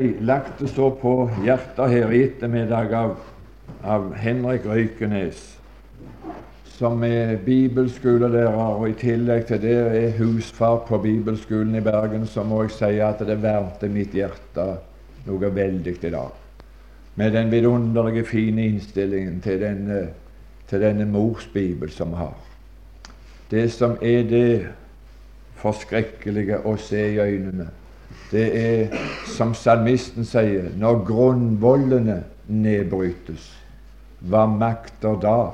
lagt det så på hjertet her i ettermiddag av, av Henrik Røykenes, som er bibelskolelærer, og i tillegg til det er husfar på bibelskolen i Bergen, så må jeg si at det varmte mitt hjerte noe veldig i dag. Med den vidunderlige, fine innstillingen til denne, til denne mors bibel som vi har. Det som er det forskrekkelige å se i øynene det er, som salmisten sier, når grunnvollene nedbrytes, hva makter da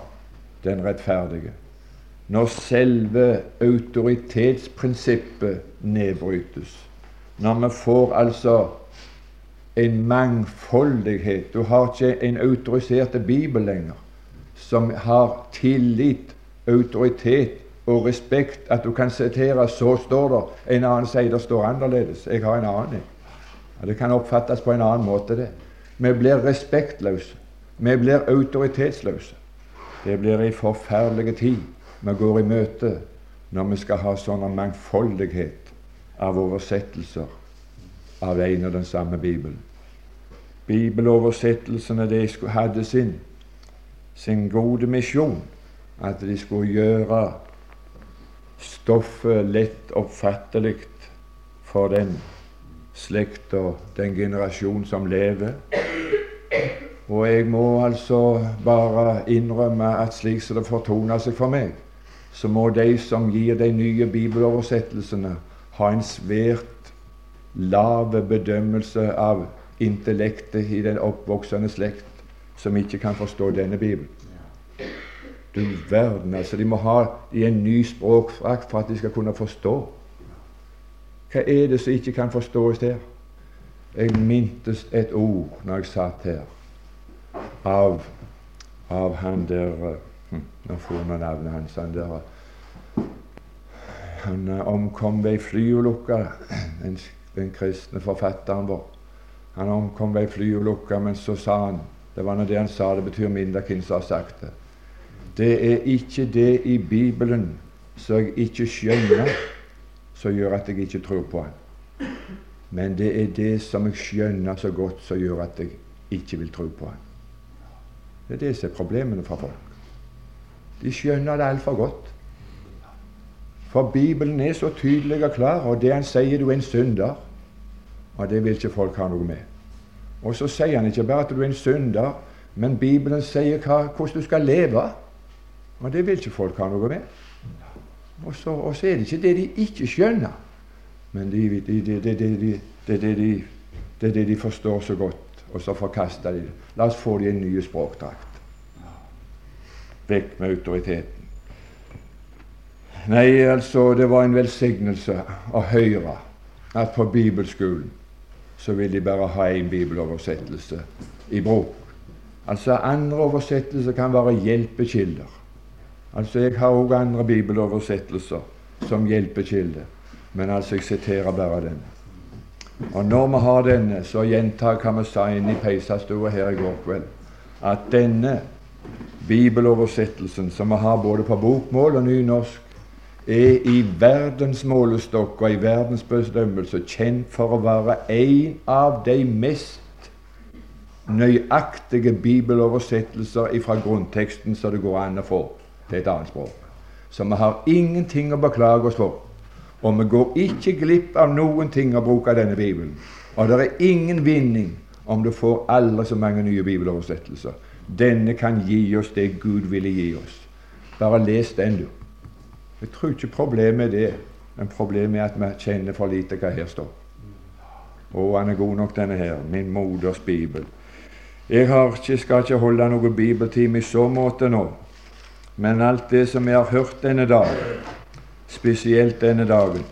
den rettferdige? Når selve autoritetsprinsippet nedbrytes, når vi får altså en mangfoldighet Du har ikke en autorisert bibel lenger som har tillit, autoritet og respekt at du kan sitere så står det. En annen sier det står annerledes. Jeg har en annen. Det kan oppfattes på en annen måte, det. Vi blir respektløse. Vi blir autoritetsløse. Det blir ei forferdelig tid vi går i møte når vi skal ha sånn mangfoldighet av oversettelser av en og den samme Bibelen. Bibeloversettelsene de hadde sin, sin gode misjon, at de skulle gjøre stoffet lett oppfattelig for den slekt og den generasjon som lever. Og jeg må altså bare innrømme at slik som det fortoner seg for meg, så må de som gir de nye bibeloversettelsene, ha en svært lav bedømmelse av intellektet i den oppvoksende slekt, som ikke kan forstå denne Bibelen. Du verden, altså. De må ha i en ny språkfrakt for at de skal kunne forstå. Hva er det som ikke kan forstås her? Jeg mintes et ord når jeg satt her, av, av han der hm, Nå får vi navnet hans. Han der Han omkom ved ei flyulykke, den, den kristne forfatteren vår. Han omkom ved ei flyulykke, men så sa han Det var nå det han sa, det betyr mindre hvem som har sagt det. Det er ikke det i Bibelen som jeg ikke skjønner, som gjør at jeg ikke tror på Han. Men det er det som jeg skjønner så godt, som gjør at jeg ikke vil tro på Han. Det er det som er problemene for folk. De skjønner det altfor godt. For Bibelen er så tydelig og klar, og det han sier du er en synder, og det vil ikke folk ha noe med. Og så sier han ikke bare at du er en synder, men Bibelen sier hva, hvordan du skal leve. Og det vil ikke folk ha noe med. Og så, er det ikke det de ikke skjønner, men det de, de, det er det de forstår så godt, og så forkaster de det. La oss få de en ny språkdrakt. Vekk med autoriteten. Nei, altså, det var en velsignelse å høre at på bibelskolen så vil de bare ha én bibeloversettelse i bruk. Altså andre oversettelser kan være hjelpekilder. Altså, Jeg har òg andre bibeloversettelser som hjelpekilde, men altså, jeg siterer bare denne. Og når vi har denne, så gjentar hva vi sa inne i peisestua her i går kveld, at denne bibeloversettelsen som vi har både på bokmål og nynorsk, er i verdens målestokk og i verdens bestemmelse kjent for å være en av de mest nøyaktige bibeloversettelser fra grunnteksten som det går an å få til et annet språk. Så vi har ingenting å beklage oss for. Og vi går ikke glipp av noen ting å bruke denne Bibelen. Og det er ingen vinning om du får aldri så mange nye bibeloversettelser. Denne kan gi oss det Gud ville gi oss. Bare les den, du. Jeg tror ikke problemet er det, men problemet er at vi kjenner for lite hva her står. Å, han er god nok, denne her. Min moders bibel. Jeg ikke, skal ikke holde noen bibeltime i så måte nå. Men alt det som jeg har hørt denne dagen, spesielt denne dagen,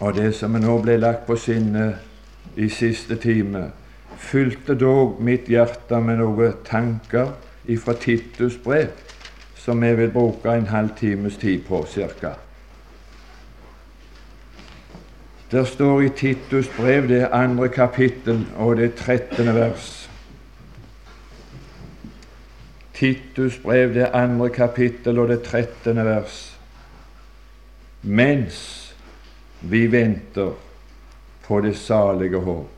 og det som nå ble lagt på sinne i siste time, fylte dog mitt hjerte med noen tanker ifra Titus brev, som jeg vil bruke en halv times tid på ca. Der står i Titus brev, det andre kapittel og det trettende vers. Titus brev, det andre kapittel og det trettende vers. Mens vi venter på det salige håp,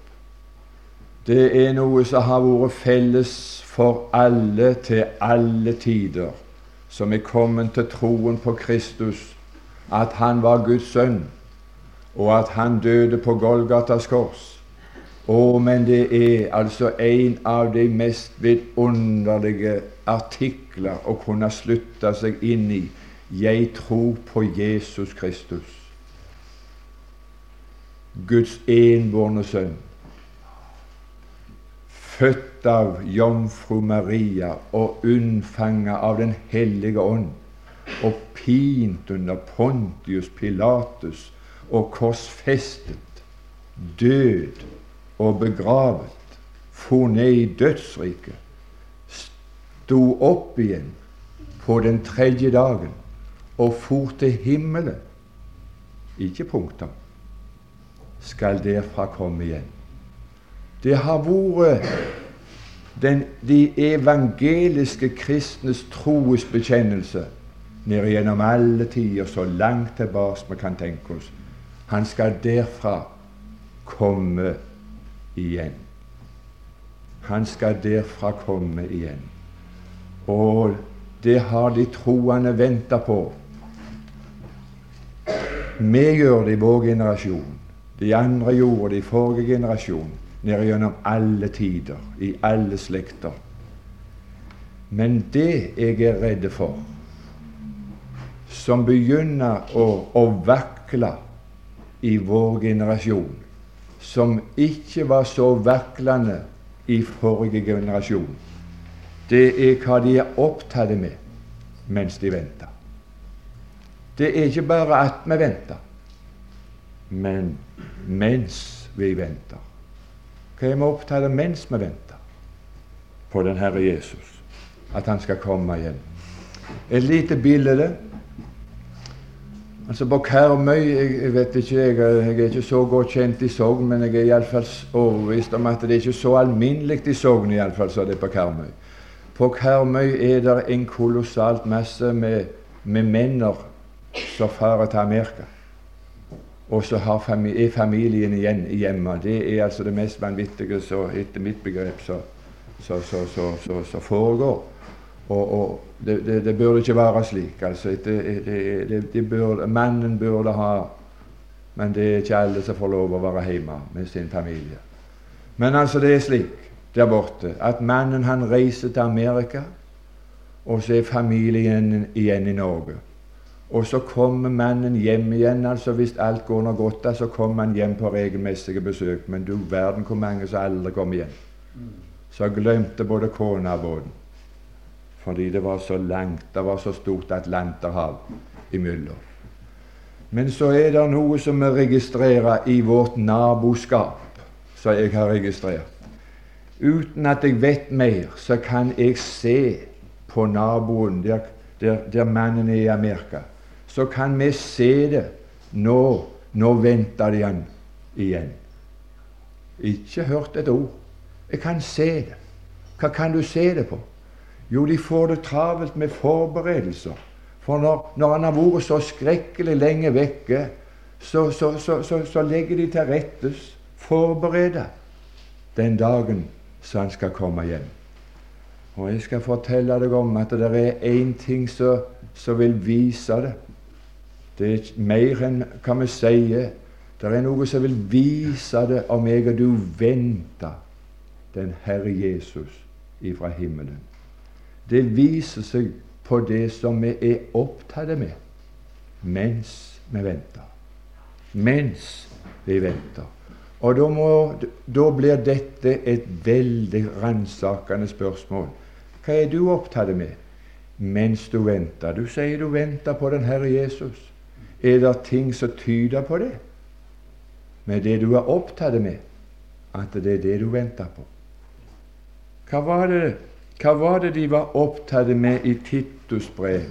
Det er noe som har vært felles for alle til alle tider, som er kommet til troen på Kristus, at han var Guds sønn, og at han døde på Golgatas kors. Å, men det er altså en av de mest vidunderlige artikler å kunne slutte seg inn i. Jeg tror på Jesus Kristus, Guds enbårne sønn født av jomfru Maria og unnfanga av Den hellige ånd, og pint under Pontius Pilatus og korsfestet, død og begravet, for ned i dødsriket, sto opp igjen på den tredje dagen og for til himmelen. Ikke punktum. Skal derfra komme igjen. Det har vært den, de evangeliske kristnes troesbekjennelse ned gjennom alle tider, så langt tilbake vi kan tenke oss. Han skal derfra komme igjen. Han skal derfra komme igjen. Og det har de troende venta på. Vi gjør det i vår generasjon. De andre gjorde det i forrige generasjon Nede gjennom alle tider, i alle slekter. Men det jeg er redd for, som begynner å, å vakle i vår generasjon, som ikke var så vaklende i forrige generasjon, det er hva de er opptatt med mens de venter. Det er ikke bare at vi venter, men mens vi venter. Hva er vi opptatt av mens vi venter på den Herre Jesus, at Han skal komme igjen? Et lite bilde. Altså På Karmøy jeg, jeg vet ikke, jeg, jeg, er ikke så godt kjent i Sogn, men jeg er iallfall overbevist om at det er ikke så alminnelig i Sogn iallfall som det er på Karmøy. På Karmøy er det en kolossalt masse med, med menner som farer til Amerika. Og så fami er familien igjen hjemme. Det er altså det mest vanvittige så, etter mitt begrep som foregår. Og, og det, det, det, burde ikke være slik. altså det, burde, Mannen burde ha Men det er ikke alle som får lov å være hjemme med sin familie. Men altså det er slik der borte at mannen han reiser til Amerika, og så er familien igjen i Norge. Og så kommer mannen hjem igjen. altså Hvis alt går noe godt, så kommer han hjem på regelmessige besøk. Men du verden hvor mange som aldri kommer igjen. Så glemte både kona båten. Fordi det var så langt, det var så stort Atlanterhav imellom. Men så er det noe som vi registrerer i vårt naboskap, som jeg har registrert. Uten at jeg vet mer, så kan jeg se på naboen der, der, der mannen er i Amerika så kan vi se det. Nå, nå venter de han igjen. Ikke hørt et ord. Jeg kan se det. Hva kan du se det på? Jo, de får det travelt med forberedelser. For når, når han har vært så skrekkelig lenge vekke, så, så, så, så legger de til rettes, forbereder den dagen så han skal komme hjem. Og jeg skal fortelle deg om at det er én ting som vil vise det. Det er mer enn hva vi sier. Det er noe som vil vise det om jeg og du venter den Herre Jesus ifra himmelen. Det viser seg på det som vi er opptatt med mens vi venter. Mens vi venter. Og da, må, da blir dette et veldig ransakende spørsmål. Hva er du opptatt med mens du venter? Du sier du venter på den Herre Jesus. Er det ting som tyder på det? Med det du er opptatt med, at det er det du venter på. Hva var det, hva var det de var opptatt med i Titus brev,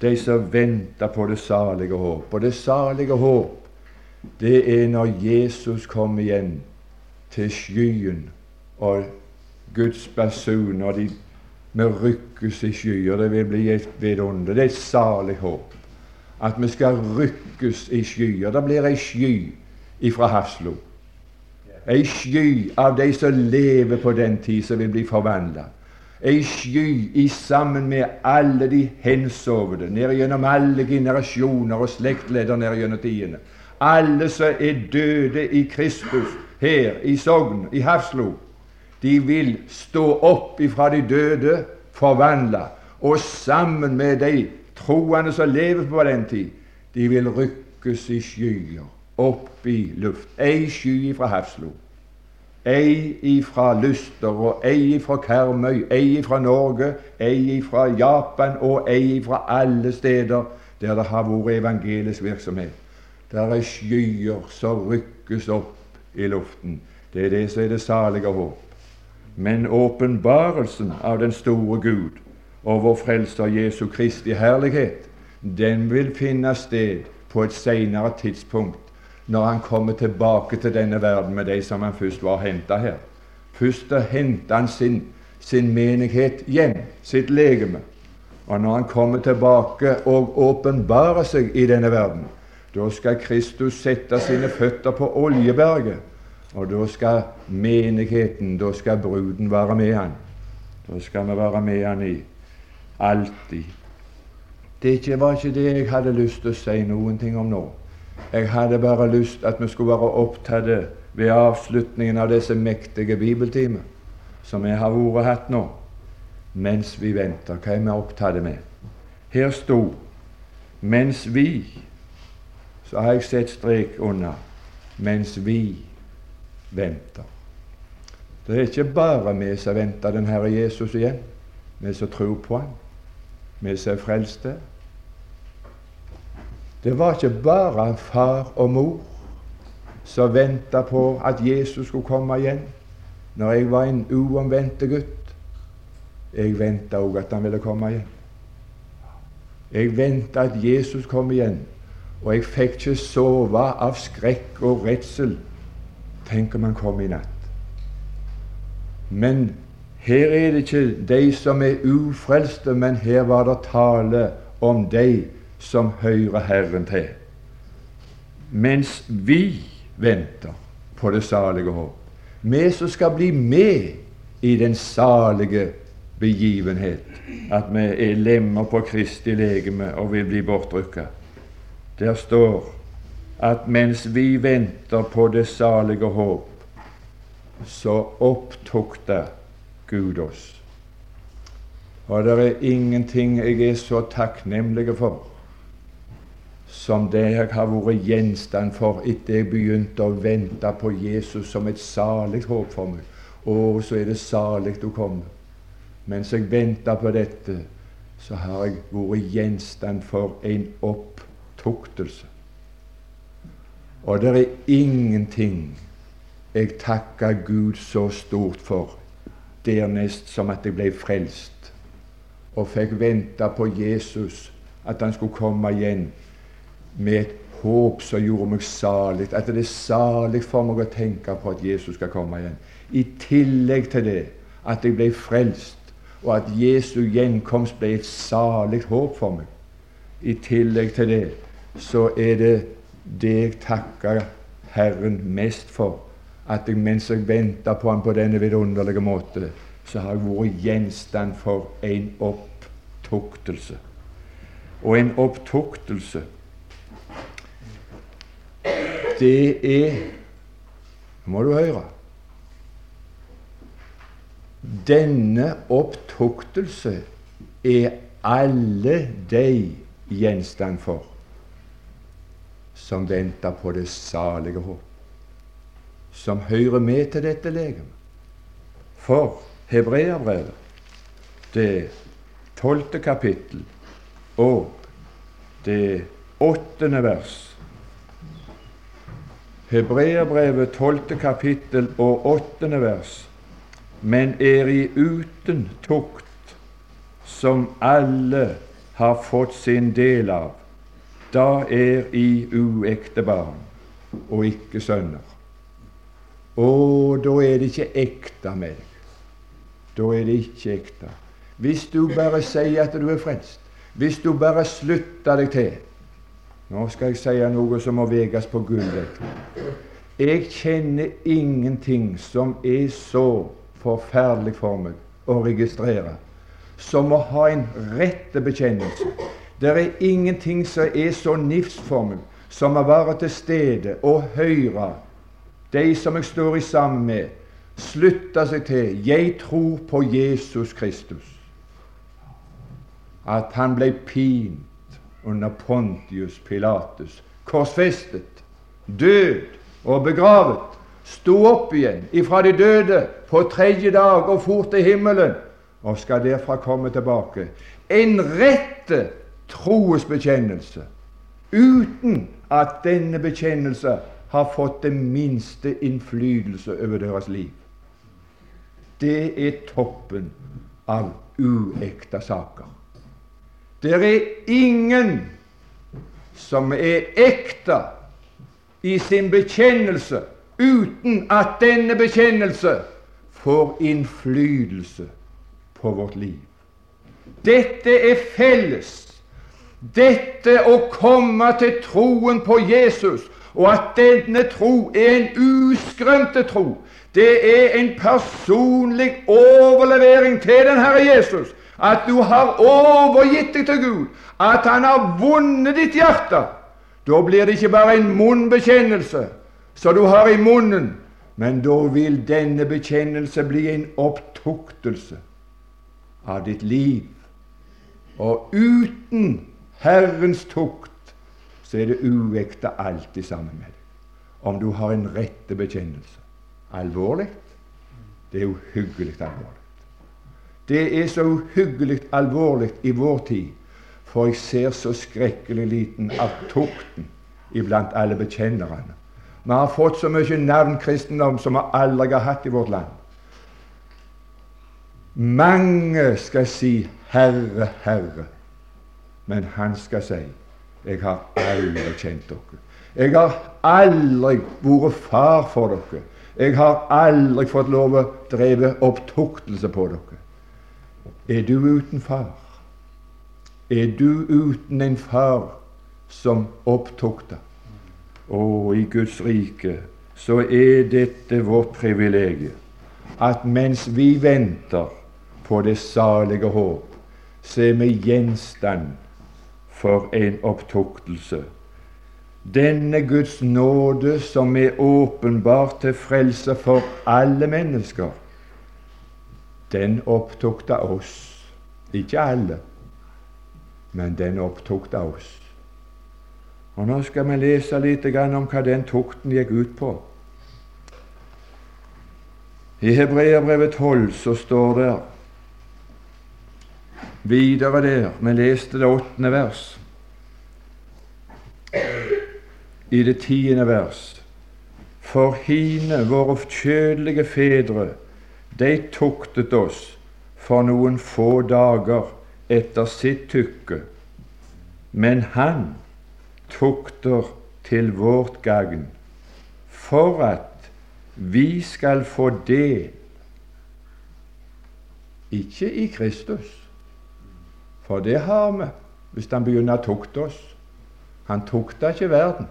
de som venter på det salige håp? Og det salige håp, det er når Jesus kommer igjen til skyen og Guds basun, og de vi rykkes i skyer. Det vil bli et vidunder. Det er et salig håp at vi skal rykkes i skyer. Det blir ei sky ifra Haslo. ei sky av de som lever på den tid, som vil bli forvandla. Ei sky i sammen med alle de hensovne, ned gjennom alle generasjoner og slektleder ned gjennom tidene. Alle som er døde i Kristus her i Sogn, i Hafslo, de vil stå opp ifra de døde, forvandla, og sammen med de troende som lever på den tid, de vil rykkes i skyer, opp i luft. Ei sky fra Hafslo, ei ifra Lyster, og ei ifra Karmøy, ei ifra Norge, ei ifra Japan og ei ifra alle steder der det har vært evangelisk virksomhet. Der er skyer som rykkes opp i luften. Det er det som er det salige håp. Men åpenbarelsen av den store Gud og vår Frelser Jesu Kristi herlighet, den vil finne sted på et senere tidspunkt, når han kommer tilbake til denne verden med de som han først var henta her. Først henta han sin, sin menighet hjem, sitt legeme. Og når han kommer tilbake og åpenbarer seg i denne verden, da skal Kristus sette sine føtter på Oljeberget, og da skal menigheten, da skal bruden være med han. Da skal vi være med han i alltid. Det var ikke det jeg hadde lyst til å si noen ting om nå. Jeg hadde bare lyst at vi skulle være opptatt ved avslutningen av disse mektige bibeltimer som vi har vært hatt nå, mens vi venter. Hva er vi opptatt med? Her sto 'mens vi' så har jeg sett strek under 'mens vi venter'. Det er ikke bare vi som venter den Herre Jesus igjen, vi som tror på ham, vi som er frelste. Det var ikke bare far og mor som venta på at Jesus skulle komme igjen når jeg var en uomvendt gutt. Jeg venta òg at han ville komme igjen. Jeg venta at Jesus kom igjen og jeg fikk ikke sove av skrekk og redsel. Tenk om han kom i natt. Men her er det ikke de som er ufrelste, men her var det tale om de som hører Herren til. Mens vi venter på det salige håp. Vi som skal bli med i den salige begivenhet, at vi er lemmer på Kristi legeme og vil bli bortrykka. Der står at mens vi venter på det salige håp, så opptukter Gud oss. Og det er ingenting jeg er så takknemlig for som det jeg har vært gjenstand for etter jeg begynte å vente på Jesus som et salig håp for meg. Å, så er det salig å komme. Mens jeg venter på dette, så har jeg vært gjenstand for en opptuktelse. Og det er ingenting jeg takker Gud så stort for dernest som at jeg ble frelst og fikk vente på Jesus, at han skulle komme igjen med et håp som gjorde meg salig. At det er salig for meg å tenke på at Jesus skal komme igjen. I tillegg til det at jeg ble frelst, og at Jesu gjenkomst ble et salig håp for meg. I tillegg til det så er det det jeg takker Herren mest for. At jeg, mens jeg venter på Ham på denne vidunderlige måte, så har jeg vært gjenstand for en opptuktelse. Og en opptuktelse, det er må du høre Denne opptuktelse er alle de gjenstand for som venter på det salige håp, som hører med til dette legeme. For hebreerbrevet, det tolvte kapittel og det åttende vers Hebreabrevet tolvte kapittel og åttende vers men er i uten tukt, som alle har fått sin del av, da er i uekte barn og ikke sønner. Og da er det ikke ekte med deg. Da er det ikke ekte. Hvis du bare sier at du er frelst, hvis du bare slutter deg til Nå skal jeg si noe som må veges på gullet. Jeg kjenner ingenting som er så forferdelig for meg å registrere som å ha en rett bekjennelse. Det er ingenting som er så nifst for meg som å være til stede og høre de som jeg står i sammen med, slutte seg til 'Jeg tror på Jesus Kristus'. At han ble pint under Pontius Pilatus, korsfestet, død og begravet, sto opp igjen ifra de døde på tredje dag og for til himmelen, og skal derfra komme tilbake. En rette troesbekjennelse, uten at denne bekjennelse har fått den minste innflytelse over deres liv. Det er toppen av uekte saker. Det er ingen som er ekte i sin bekjennelse uten at denne bekjennelse får innflytelse på vårt liv. Dette er felles. Dette å komme til troen på Jesus, og at denne tro er en uskrømte tro, det er en personlig overlevering til den Herre Jesus. At du har overgitt deg til Gud, at Han har vunnet ditt hjerte. Da blir det ikke bare en munnbekjennelse, som du har i munnen. Men da vil denne bekjennelse bli en opptuktelse av ditt liv. Og uten Herrens tukt så er det uekte alltid sammen med deg. Om du har en rette bekjennelse. Alvorlig? Det er uhyggelig alvorlig. Det er så uhyggelig alvorlig i vår tid, for jeg ser så skrekkelig liten av tukten iblant alle bekjennerne. Vi har fått så mye navnkristendom som vi aldri har hatt i vårt land. Mange skal si 'Herre, Herre', men han skal si 'Jeg har aldri kjent dere'. Jeg har aldri vært far for dere. Jeg har aldri fått lov å dreve opptuktelse på dere. Er du uten far? Er du uten en far som opptukter? Og i Guds rike så er dette vårt privilegium, at mens vi venter på det salige håp, så er vi gjenstand for en opptuktelse. Denne Guds nåde som er åpenbart til frelse for alle mennesker, den opptukta oss. Ikke alle, men den opptukta oss. Og Nå skal vi lese litt om hva den tukten gikk ut på. I Hebreerbrevet 12 så står det videre der Vi leste det åttende vers. I det tiende vers For hine, våre kjødelige fedre, de tuktet oss for noen få dager etter sitt tykke, men Han tukter til vårt gagn, for at vi skal få det ikke i Kristus, for det har vi hvis han begynner å tukte oss. Han tukta ikke verden,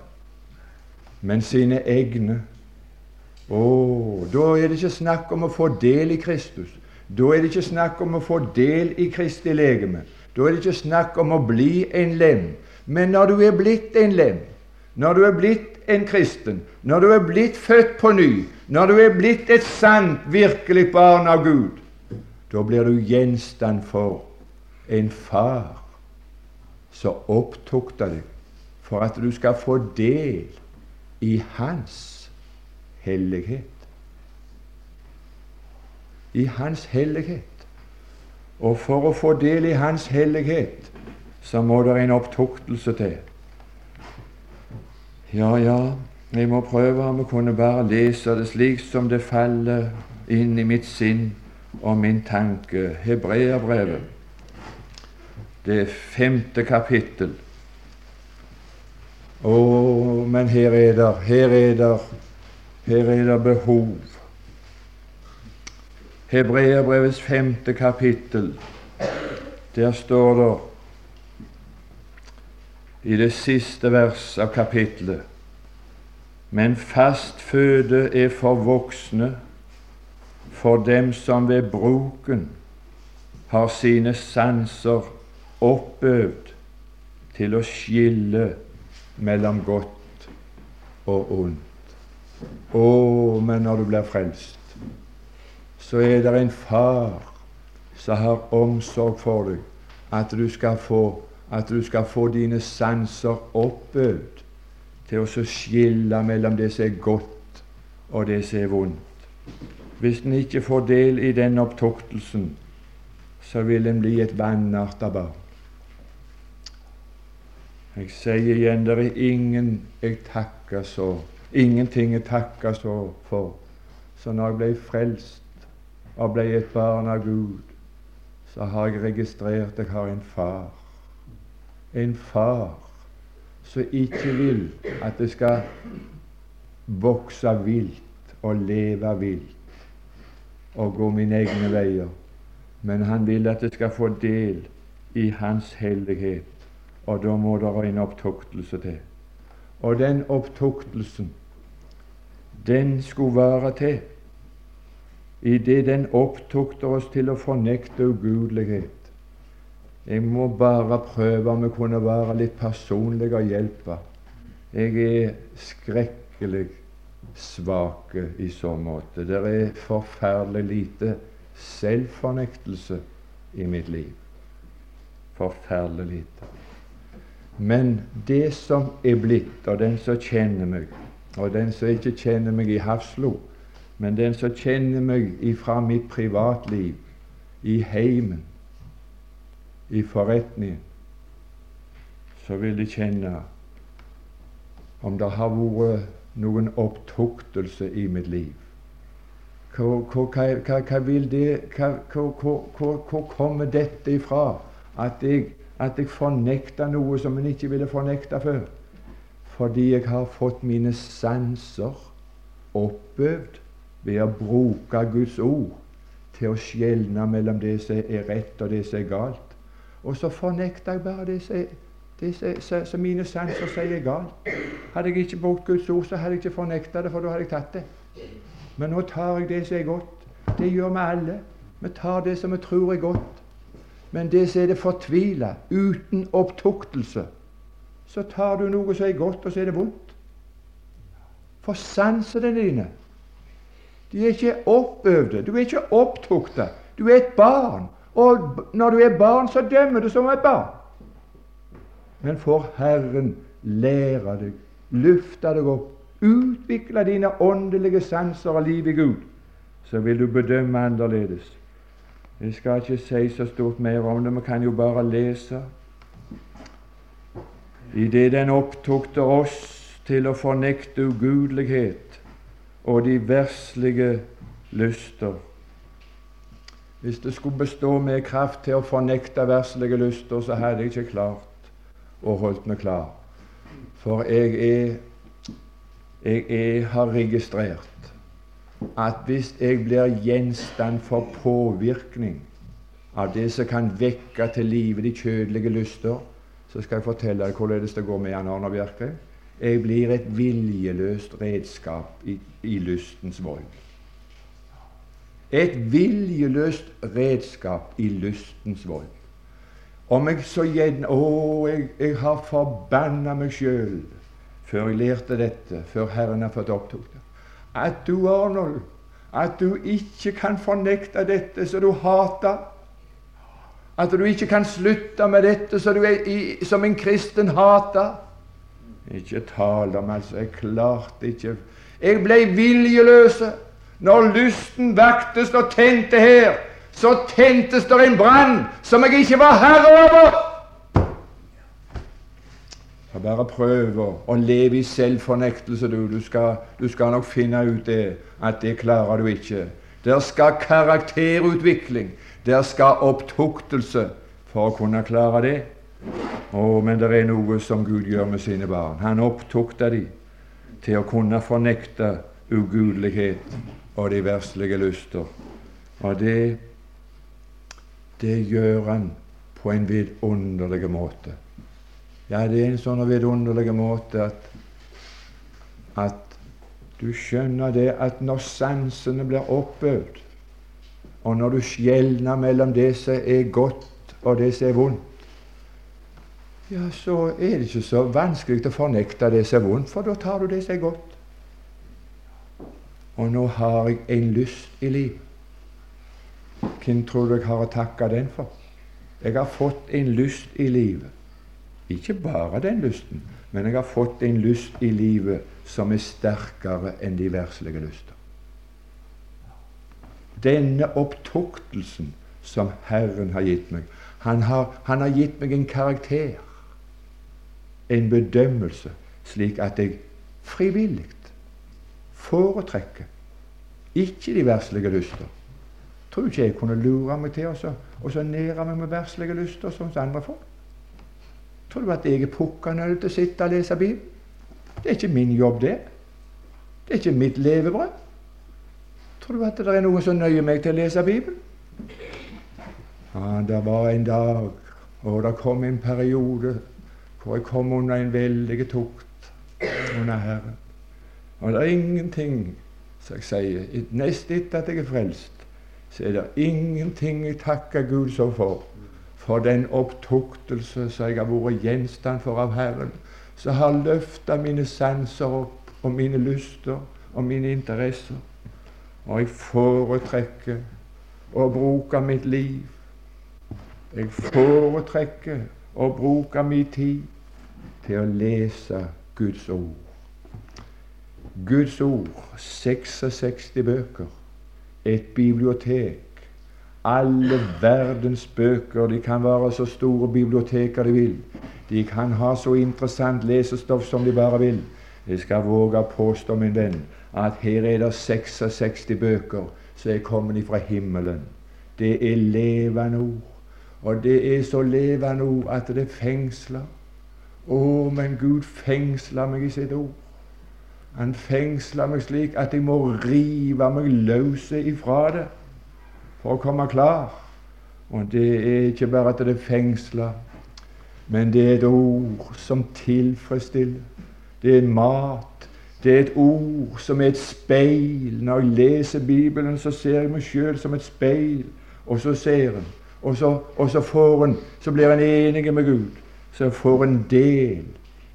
men sine egne. Å, da er det ikke snakk om å få del i Kristus. Da er det ikke snakk om å få del i Kristi legeme. Da er det ikke snakk om å bli en lem, men når du er blitt en lem, når du er blitt en kristen, når du er blitt født på ny, når du er blitt et sant, virkelig barn av Gud, da blir du gjenstand for en far som opptukter deg for at du skal få del i hans hellighet. I hans hellighet. Og for å få del i hans hellighet så må det en opptuktelse til. Ja, ja, jeg må prøve om jeg kunne bare lese det slik som det faller inn i mitt sinn og min tanke. Hebreerbrevet, det femte kapittel. Å, men her er det, her er det, her er det behov. Hebreerbrevets femte kapittel, der står det i det siste vers av kapittelet Men fast føde er for voksne, for dem som ved bruken har sine sanser oppøvd til å skille mellom godt og ondt. Å, men når du blir frelst, så er det en far som har omsorg for deg, at du skal få, at du skal få dine sanser oppøvd til å skille mellom det som er godt, og det som er vondt. Hvis en ikke får del i den opptuktelsen, så vil en bli et vanarta barn. Jeg sier igjen det er ingen jeg takker så ingenting jeg takka så for. Så når jeg ble frelst og ble et barn av Gud, så har jeg registrert jeg har en far. En far som ikke vil at det skal vokse vilt og leve vilt og gå mine egne veier, men han vil at det skal få del i Hans hellighet, og da må det en opptuktelse til. Og den opptuktelsen, den skulle være til idet den opptukter oss til å fornekte ugudelighet jeg må bare prøve om jeg kunne være litt personlig og hjelpe. Jeg er skrekkelig svak i så måte. Det er forferdelig lite selvfornektelse i mitt liv. Forferdelig lite. Men det som er blitt, og den som kjenner meg, og den som ikke kjenner meg i Hafslo, men den som kjenner meg ifra mitt privatliv, i heimen, i forretningen, så vil de kjenne om det har vært noen opptuktelse i mitt liv. Hvor, kommer dette ifra? At jeg, at jeg fornekter noe som en ikke ville fornekte før? Fordi jeg har fått mine sanser oppøvd ved å bruke Guds ord til å skjelne mellom det som er rett, og det som er galt. Og så fornekter jeg bare det som, det som, som mine sanser sier er galt. Hadde jeg ikke brukt Guds ord, så hadde jeg ikke fornekta det, for da hadde jeg tatt det. Men nå tar jeg det som er godt. Det gjør vi alle. Vi tar det som vi tror er godt. Men det som er det fortvila, uten opptuktelse, så tar du noe som er godt, og så er det vondt. For sansene dine de er ikke oppøvde, du er ikke opptukta. Du er et barn. Og når du er barn, så dømmer du som et barn. Men får Herren lære deg, løfte deg opp, utvikle dine åndelige sanser og liv i Gud, så vil du bedømme annerledes. Jeg skal ikke si så stort mer om det, vi kan jo bare lese. Idet den opptukte oss til å fornekte ugudelighet og de verslige lyster hvis det skulle bestå med kraft til å fornekte verslige lyster, så hadde jeg ikke klart å holdt meg klar. For jeg er jeg er, har registrert at hvis jeg blir gjenstand for påvirkning av det som kan vekke til live de kjødelige lyster, så skal jeg fortelle deg hvordan det går med Jan Arne Bjerke. Jeg blir et viljeløst redskap i, i lystens vold. Et viljeløst redskap i lystens vold. Om jeg så gjerne Å, jeg, jeg har forbanna meg sjøl før jeg lærte dette, før Herren har fått opptatt det. At du, Arnold, at du ikke kan fornekte dette som du hater. At du ikke kan slutte med dette som, du er i, som en kristen hater. Ikke tale om, altså. Jeg klarte ikke Jeg ble viljeløse. Når lysten vaktes og tente her, så tentes det en brann som jeg ikke var herre over. Jeg bare prøver å leve i selvfornektelse, du. Du skal, du skal nok finne ut det, at det klarer du ikke. Der skal karakterutvikling, der skal opptuktelse for å kunne klare det. Å, men det er noe som Gud gjør med sine barn. Han opptukter dem til å kunne fornekte ugudelighet og de verslige lyster. Og det, det gjør han på en vidunderlig måte. Ja, det er en sånn vidunderlig måte at, at Du skjønner det at når sansene blir oppøvd, og når du skjelner mellom det som er godt og det som er vondt, ja, så er det ikke så vanskelig å fornekte det som er vondt, for da tar du det som er godt. Og nå har jeg en lyst i livet. Hvem tror du jeg har å takke den for? Jeg har fått en lyst i livet. Ikke bare den lysten, men jeg har fått en lyst i livet som er sterkere enn de verslige lyster. Denne opptuktelsen som Herren har gitt meg, han har, han har gitt meg en karakter, en bedømmelse, slik at jeg frivillig foretrekker ikke de verslige lyster. Tror ikke jeg kunne lure meg til så nære meg med verslige lyster som andre folk. Tror du at jeg er pukkende til å sitte og lese Bibelen? Det er ikke min jobb, det. Det er ikke mitt levebrød. Tror du at det er noen som nøyer meg til å lese Bibelen? Ja, det var en dag, og det kom en periode hvor jeg kom under en veldig tukt under Herren. Og det er ingenting, som jeg sier, nest etter at jeg er frelst, så er det ingenting jeg takker Gud så for. For den opptuktelse som jeg har vært gjenstand for av Herren, som har løfta mine sanser opp, og mine lyster og mine interesser. Og jeg foretrekker å bruke mitt liv. Jeg foretrekker å bruke min tid til å lese Guds ord. Guds ord, 66 bøker, et bibliotek. Alle verdens bøker. De kan være så store biblioteker de vil. De kan ha så interessant lesestoff som de bare vil. Jeg skal våge å påstå, min venn, at her er det 66 bøker som er kommet fra himmelen. Det er levende ord. Og det er så levende ord at det fengsler. Å, men Gud fengsler meg i sitt ord. Han fengsler meg slik at jeg må rive meg løs ifra det for å komme klar. Og det er ikke bare at det er fengsla, men det er et ord som tilfredsstiller. Det er mat. Det er et ord som er et speil. Når jeg leser Bibelen, så ser jeg meg sjøl som et speil, og så ser en. Og så, og så får en, så blir en enig med Gud. Så får en del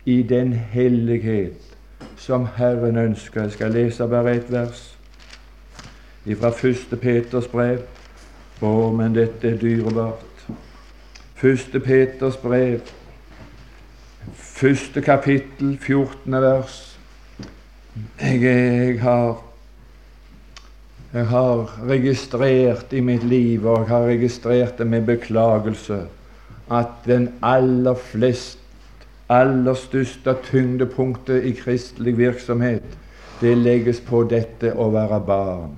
i den hellighet som Herren ønsker. Jeg skal lese bare ett vers fra 1. Peters brev. Å, men dette er dyrebart. Første Peters brev, første kapittel, 14. vers. Jeg, jeg, har jeg har registrert i mitt liv, og jeg har registrert det med beklagelse, at den aller fleste aller største tyngdepunktet i kristelig virksomhet, det legges på dette å være barn.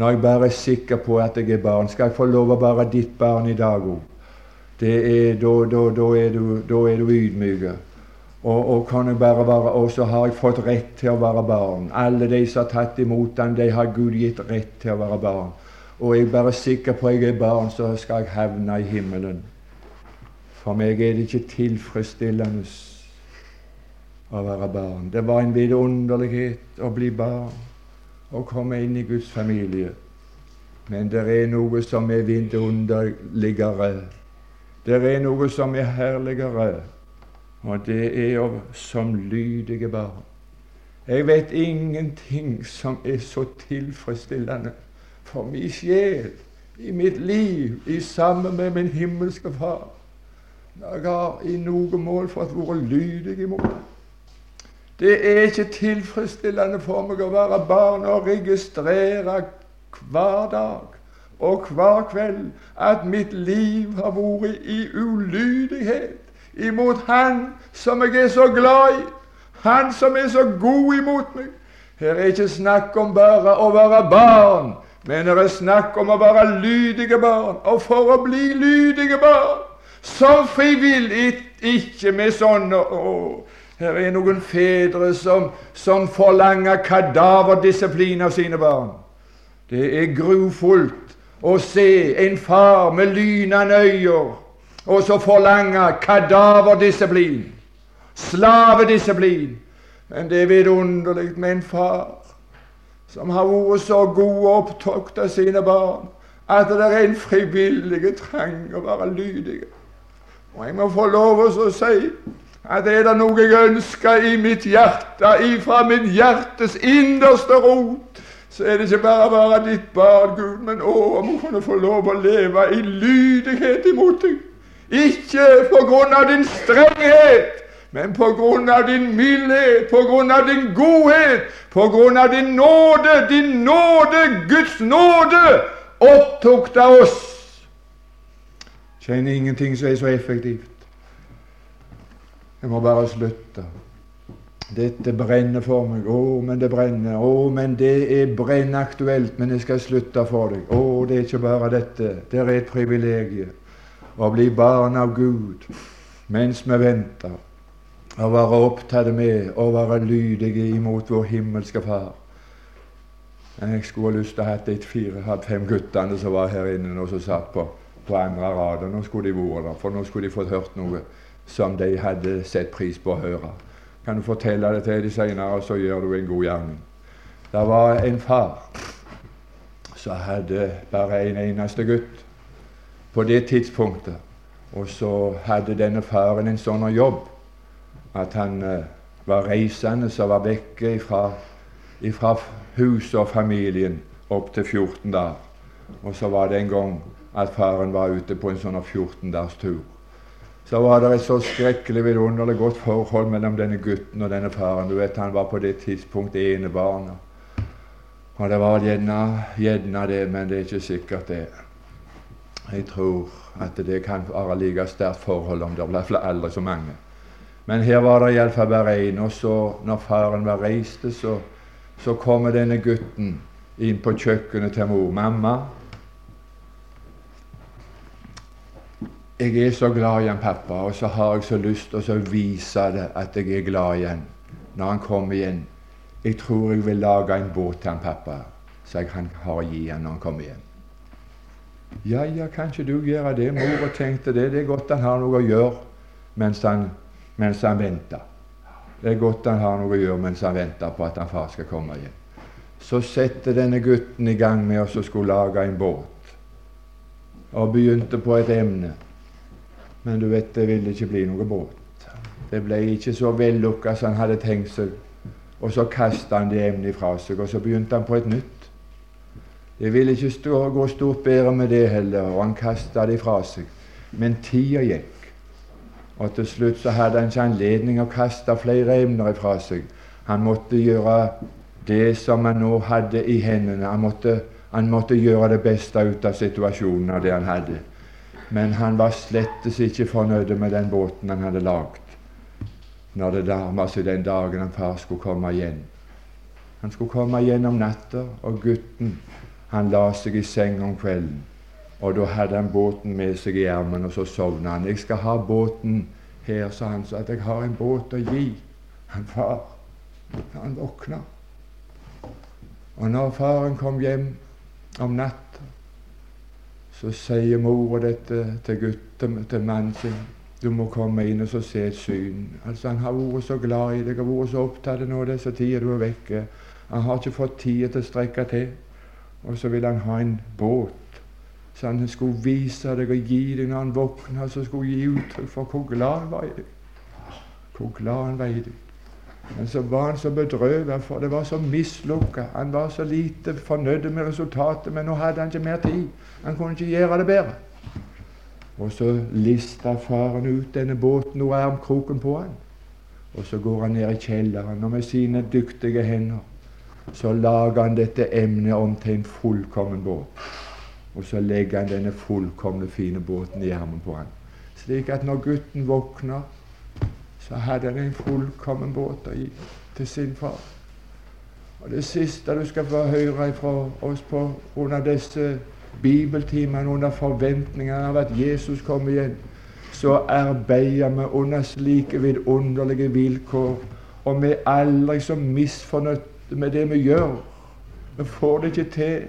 Når jeg bare er sikker på at jeg er barn, skal jeg få lov å være ditt barn i dag òg. Da, da, du, da er du ydmyk. Og, og, kan jeg bare være, og så har jeg fått rett til å være barn. Alle de som har tatt imot den, de har Gud gitt rett til å være barn. Og jeg er bare sikker på at jeg er barn, så skal jeg havne i himmelen. For meg er det ikke tilfredsstillende å være barn. Det var en vidunderlighet å bli barn og komme inn i Guds familie. Men det er noe som er vidunderligere. Det er noe som er herligere, og det er som lydige barn. Jeg vet ingenting som er så tilfredsstillende for min sjel, i mitt liv, i sammen med min himmelske Far jeg har i noe mål fått være lydig imot. Det er ikke tilfredsstillende for meg å være barn og registrere hver dag og hver kveld at mitt liv har vært i ulydighet imot Han som jeg er så glad i, Han som er så god imot meg. Her er ikke snakk om bare å være barn, men det er snakk om å være lydige barn. Og for å bli lydige barn som frivillig, ikke med sånne å, Her er noen fedre som, som forlanger kadaverdisiplin av sine barn. Det er grufullt å se en far med lynende øyne og så forlange kadaverdisiplin, slavedisiplin. Men det er vidunderlig med en far som har vært så god og opptatt av sine barn at det er en frivillig trang å være lydige. Og jeg må få lov å si at er det noe jeg ønsker i mitt hjerte, ifra min hjertes innerste rot, så er det ikke bare å være ditt barn, Gud, men å, om hun kunne få lov å leve i lydighet imot deg. Ikke på grunn av din strenghet, men på grunn av din mildhet, på grunn av din godhet, på grunn av din nåde, din nåde, Guds nåde, opptok det oss. Kjenner ingenting som er så effektivt. Jeg må bare slutte. Dette brenner for meg. Å, men det brenner. Å, men det er brennaktuelt. Men jeg skal slutte for deg. Å, det er ikke bare dette. Det er et privilegium å bli barn av Gud mens vi venter å være opptatt med å være lydige imot vår himmelske Far. Jeg skulle ha lyst til å ha de fire-fem guttene som var her inne og som satt på, på andre rad. Nå skulle de vært der, for nå skulle de fått hørt noe som de hadde sett pris på å høre. Kan du fortelle det til dem senere, så gjør du en god gjerning. Det var en far som hadde bare en eneste gutt på det tidspunktet. Og så hadde denne faren en sånn jobb at han uh, var reisende som var vekke fra, huset og familien opp til 14 dager. Og så var det en gang at faren var ute på en sånn 14 dags tur. Så var det et så skrekkelig vidunderlig godt forhold mellom denne gutten og denne faren. Du vet, Han var på det tidspunktet enebarn. Og det var gjerne, det, men det er ikke sikkert det. Jeg tror at det kan være like sterkt forhold om det blir aldri så mange. Men her var det iallfall bare én. Og så, når faren var reiste, så, så kommer denne gutten inn på kjøkkenet til mor. 'Mamma, jeg er så glad i han pappa, og så har jeg så lyst til å vise det at jeg er glad i han når han kommer igjen. Jeg tror jeg vil lage en båt til han pappa, så jeg kan ha gi han når han kommer hjem. Ja, ja, kan ikke du gjøre det? Mor tenkte det. Det er godt han har noe å gjøre mens han mens han venter. Det er godt han har noe å gjøre mens han venter på at han far skal komme igjen. Så setter denne gutten i gang med å skulle lage en båt, og begynte på et emne. Men du vet, det ville ikke bli noe båt. Det ble ikke så vellukka som han hadde tenkt seg. Og så kastet han det emnet fra seg, og så begynte han på et nytt. Det ville ikke stå, gå stort bedre med det heller, og han kasta det fra seg. Men tida gikk. Og til slutt så hadde han ikke anledning å kaste flere emner fra seg. Han måtte gjøre det som han nå hadde i hendene. Han måtte, han måtte gjøre det beste ut av situasjonen av det han hadde. Men han var slettes ikke fornøyd med den båten han hadde lagd når det nærma seg den dagen han far skulle komme igjen. Han skulle komme igjen om natta, og gutten han la seg i seng om kvelden. Og da hadde han båten med seg i ermen, og så sovna han. 'Jeg skal ha båten her', sa han, 'så at jeg har en båt å gi han far han våkna. Og når faren kom hjem om natta, så sier mora dette til gutten, til mannen sin. 'Du må komme inn og så se et syn.' Altså Han har vært så glad i deg og vært så opptatt nå disse tider du er vekke. Han har ikke fått tid til å strekke til. Og så vil han ha en båt så han skulle vise deg og gi deg når han våkna, så skulle gi uttrykk for hvor glad han var i deg. Hvor glad han var i deg. Men så var han så bedrøvet, for det var så mislukka. Han var så lite fornøyd med resultatet, men nå hadde han ikke mer tid. Han kunne ikke gjøre det bedre. Og så lista faren ut denne båten og armkroken på han. Og så går han ned i kjelleren, og med sine dyktige hender så lager han dette emnet om til en fullkommen båt. Og så legger han denne fullkomne, fine båten i armen på han. Slik at når gutten våkner, så hadde han en fullkommen båt å gi til sin far. Og Det siste du skal få høre fra oss på under disse bibeltimene, under forventningene av at Jesus kommer igjen, så arbeider vi under slike vidunderlige vilkår, og vi er aldri så misfornøyde med det vi gjør. Vi får det ikke til.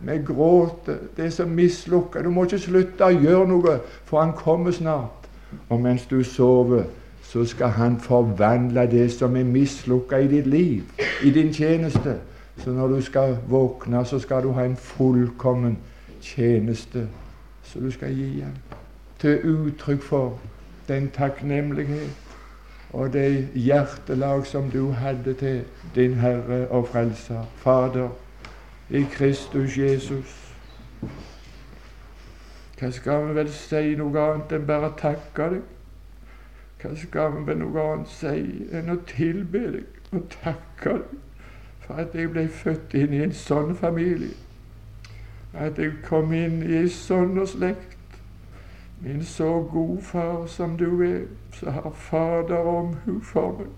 Vi gråter. Det er så mislukka. Du må ikke slutte å gjøre noe, for han kommer snart. Og mens du sover, så skal han forvandle det som er mislukka i ditt liv, i din tjeneste, Så når du skal våkne, så skal du ha en fullkommen tjeneste som du skal gi ham. Til uttrykk for den takknemlighet og det hjertelag som du hadde til din Herre og Frelser, Fader, i Kristus Jesus. Hva skal vi vel si noe annet enn bare takke deg? Hva skal vi med noe annet si enn å tilbe deg og takke deg for at jeg ble født inn i en sånn familie? At jeg kom inn i en sånn slekt. Min så god far som du er, så har Fader omhu for meg.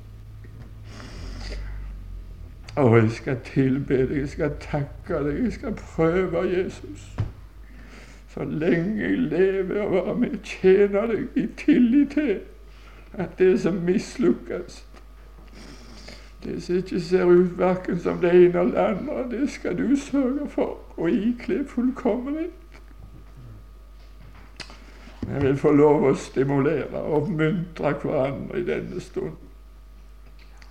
Og jeg skal tilbe deg, jeg skal takke deg, jeg skal prøve Jesus så lenge jeg lever og være med tjener deg i tillit til at det som mislukkes Det som ikke ser ut verken som det ene eller andre, det skal du sørge for å ikle fullkomment. Jeg vil få lov å stimulere og oppmuntre hverandre i denne stund.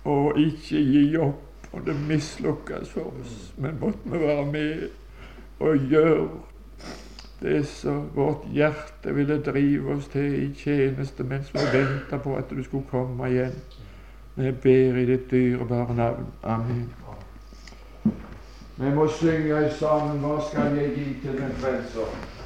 Og ikke gi opp om det mislukkes for oss, men måtte vi være med og gjøre det som vårt hjerte ville drive oss til i tjeneste mens vi venta på at du skulle komme igjen. Vi ber i ditt dyrebare navn. Amen. Vi må synge i sangen 'Hva skal jeg gi til den frelser'?